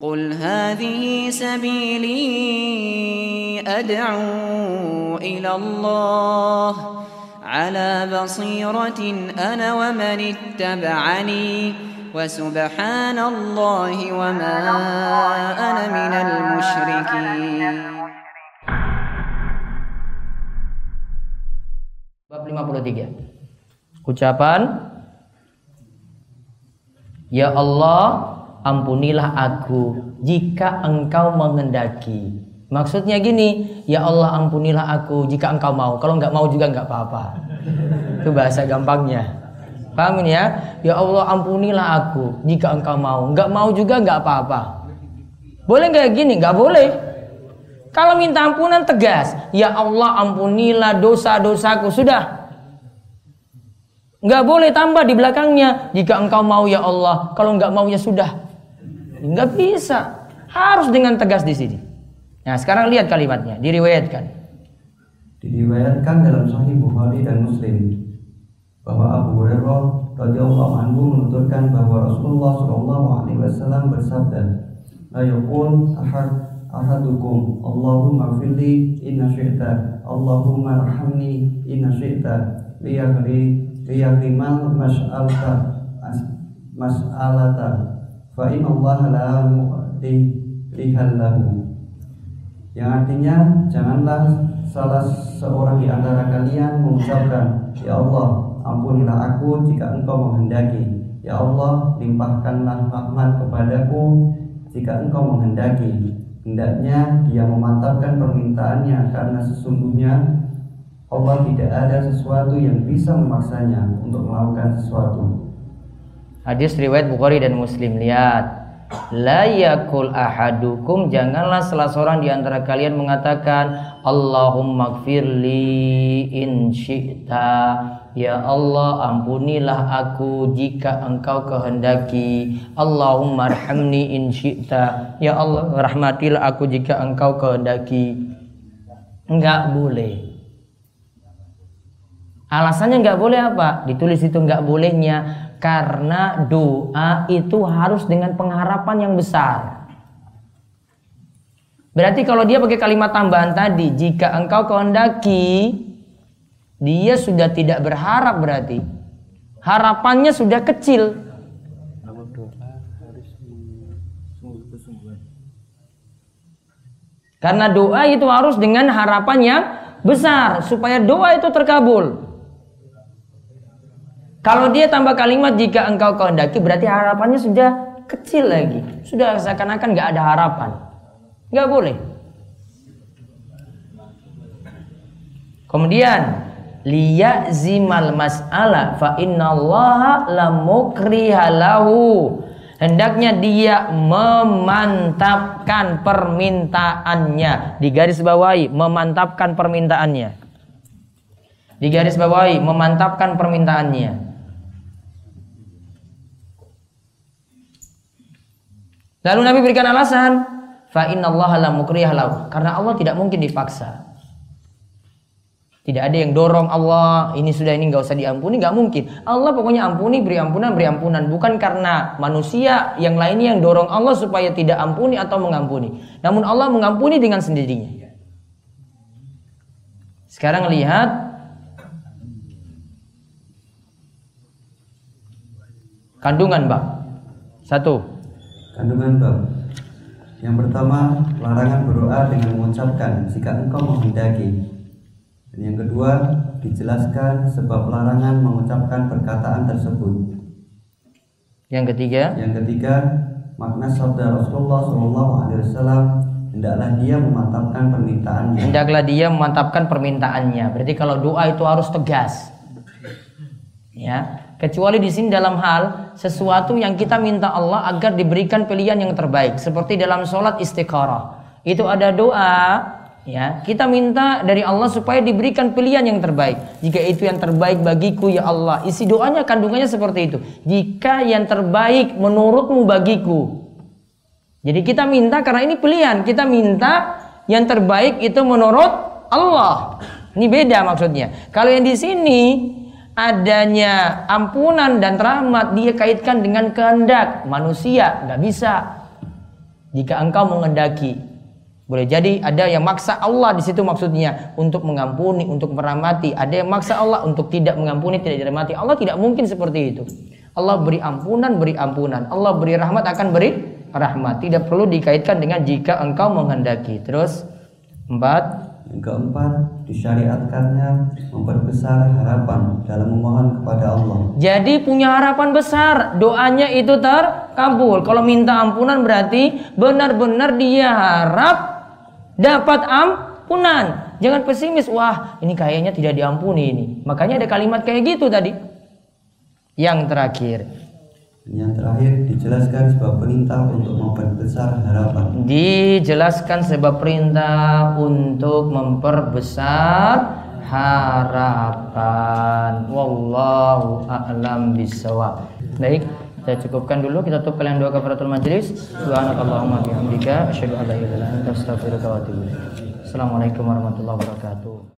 قل هذه سبيلي أدعو إلى الله على بصيرة أنا ومن اتبعني وسبحان الله وما أنا من المشركين. Bab 53 Ucapan Ya Allah ampunilah aku jika engkau mengendaki. Maksudnya gini, ya Allah ampunilah aku jika engkau mau. Kalau nggak mau juga nggak apa-apa. Itu bahasa gampangnya. Paham ini ya? Ya Allah ampunilah aku jika engkau mau. Nggak mau juga nggak apa-apa. Boleh nggak gini? Nggak boleh. Kalau minta ampunan tegas, ya Allah ampunilah dosa-dosaku. Sudah, Nggak boleh tambah di belakangnya. Jika engkau mau ya Allah. Kalau nggak mau ya sudah. Nggak bisa. Harus dengan tegas di sini. Nah sekarang lihat kalimatnya. Diriwayatkan. Diriwayatkan dalam Sahih Bukhari dan Muslim bahwa Abu Hurairah radhiyallahu anhu menuturkan bahwa Rasulullah Shallallahu alaihi wasallam bersabda, "La yaqul ahad ahadukum Allahumma firli inna syi'ta Allahumma arhamni inna syi'ta liyahri liyahrimal mas'alata mas'alata fa la yang artinya janganlah salah seorang di antara kalian mengucapkan ya Allah ampunilah aku jika engkau menghendaki. Ya Allah limpahkanlah rahmat kepadaku jika engkau menghendaki. Hendaknya dia memantapkan permintaannya karena sesungguhnya Allah tidak ada sesuatu yang bisa memaksanya untuk melakukan sesuatu Hadis riwayat Bukhari dan Muslim. Lihat. La yakul ahadukum. Janganlah salah seorang di antara kalian mengatakan Allahumma gfirli in syi'ta. Ya Allah ampunilah aku jika engkau kehendaki. Allahumma arhamni in syi'ta. Ya Allah rahmatilah aku jika engkau kehendaki. Enggak boleh Alasannya enggak boleh apa? Ditulis itu enggak bolehnya karena doa itu harus dengan pengharapan yang besar. Berarti kalau dia pakai kalimat tambahan tadi, jika engkau kehendaki, dia sudah tidak berharap berarti. Harapannya sudah kecil. Karena doa itu harus dengan harapan yang besar supaya doa itu terkabul. Kalau dia tambah kalimat jika engkau kehendaki berarti harapannya sudah kecil lagi. Sudah seakan-akan nggak ada harapan. Nggak boleh. Kemudian zimal mas'ala fa innallaha lamukrihalahu. Hendaknya dia memantapkan permintaannya. Di garis bawahi memantapkan permintaannya. Di garis bawahi memantapkan permintaannya. Lalu Nabi berikan alasan, fa innallaha la. Karena Allah tidak mungkin dipaksa. Tidak ada yang dorong Allah, ini sudah ini nggak usah diampuni, nggak mungkin. Allah pokoknya ampuni, beri ampunan, beri ampunan. Bukan karena manusia yang lainnya yang dorong Allah supaya tidak ampuni atau mengampuni. Namun Allah mengampuni dengan sendirinya. Sekarang lihat kandungan bab. Satu, Kandungan bab Yang pertama, larangan berdoa dengan mengucapkan jika engkau menghendaki. Dan yang kedua, dijelaskan sebab larangan mengucapkan perkataan tersebut. Yang ketiga, yang ketiga, makna sabda Rasulullah SAW hendaklah dia memantapkan permintaannya. Hendaklah dia memantapkan permintaannya. Berarti kalau doa itu harus tegas. Ya, kecuali di sini dalam hal sesuatu yang kita minta Allah agar diberikan pilihan yang terbaik seperti dalam sholat istiqarah. Itu ada doa ya. Kita minta dari Allah supaya diberikan pilihan yang terbaik. Jika itu yang terbaik bagiku ya Allah. Isi doanya kandungannya seperti itu. Jika yang terbaik menurutmu bagiku. Jadi kita minta karena ini pilihan. Kita minta yang terbaik itu menurut Allah. Ini beda maksudnya. Kalau yang di sini adanya ampunan dan rahmat dia kaitkan dengan kehendak manusia nggak bisa Jika engkau mengendaki boleh jadi ada yang maksa Allah di situ maksudnya untuk mengampuni, untuk merahmati. Ada yang maksa Allah untuk tidak mengampuni, tidak dirahmati. Allah tidak mungkin seperti itu. Allah beri ampunan, beri ampunan. Allah beri rahmat akan beri rahmat. Tidak perlu dikaitkan dengan jika engkau menghendaki. Terus empat. Yang keempat, disyariatkannya memperbesar harapan dalam memohon kepada Allah. Jadi punya harapan besar, doanya itu terkabul. Kalau minta ampunan berarti benar-benar dia harap dapat ampunan. Jangan pesimis, wah ini kayaknya tidak diampuni ini. Makanya ada kalimat kayak gitu tadi. Yang terakhir, Yang terakhir, dijelaskan sebuah perintah untuk memperbesar harapan. dijelaskan sebab perintah untuk memperbesar harapan. Wallahu a'lam bisawab. Baik, kita cukupkan dulu kita tutup kalian dua kafaratul majelis. Subhanakallahumma bihamdika asyhadu an la ilaha illa anta astaghfiruka wa atubu ilaik. Assalamualaikum warahmatullahi wabarakatuh.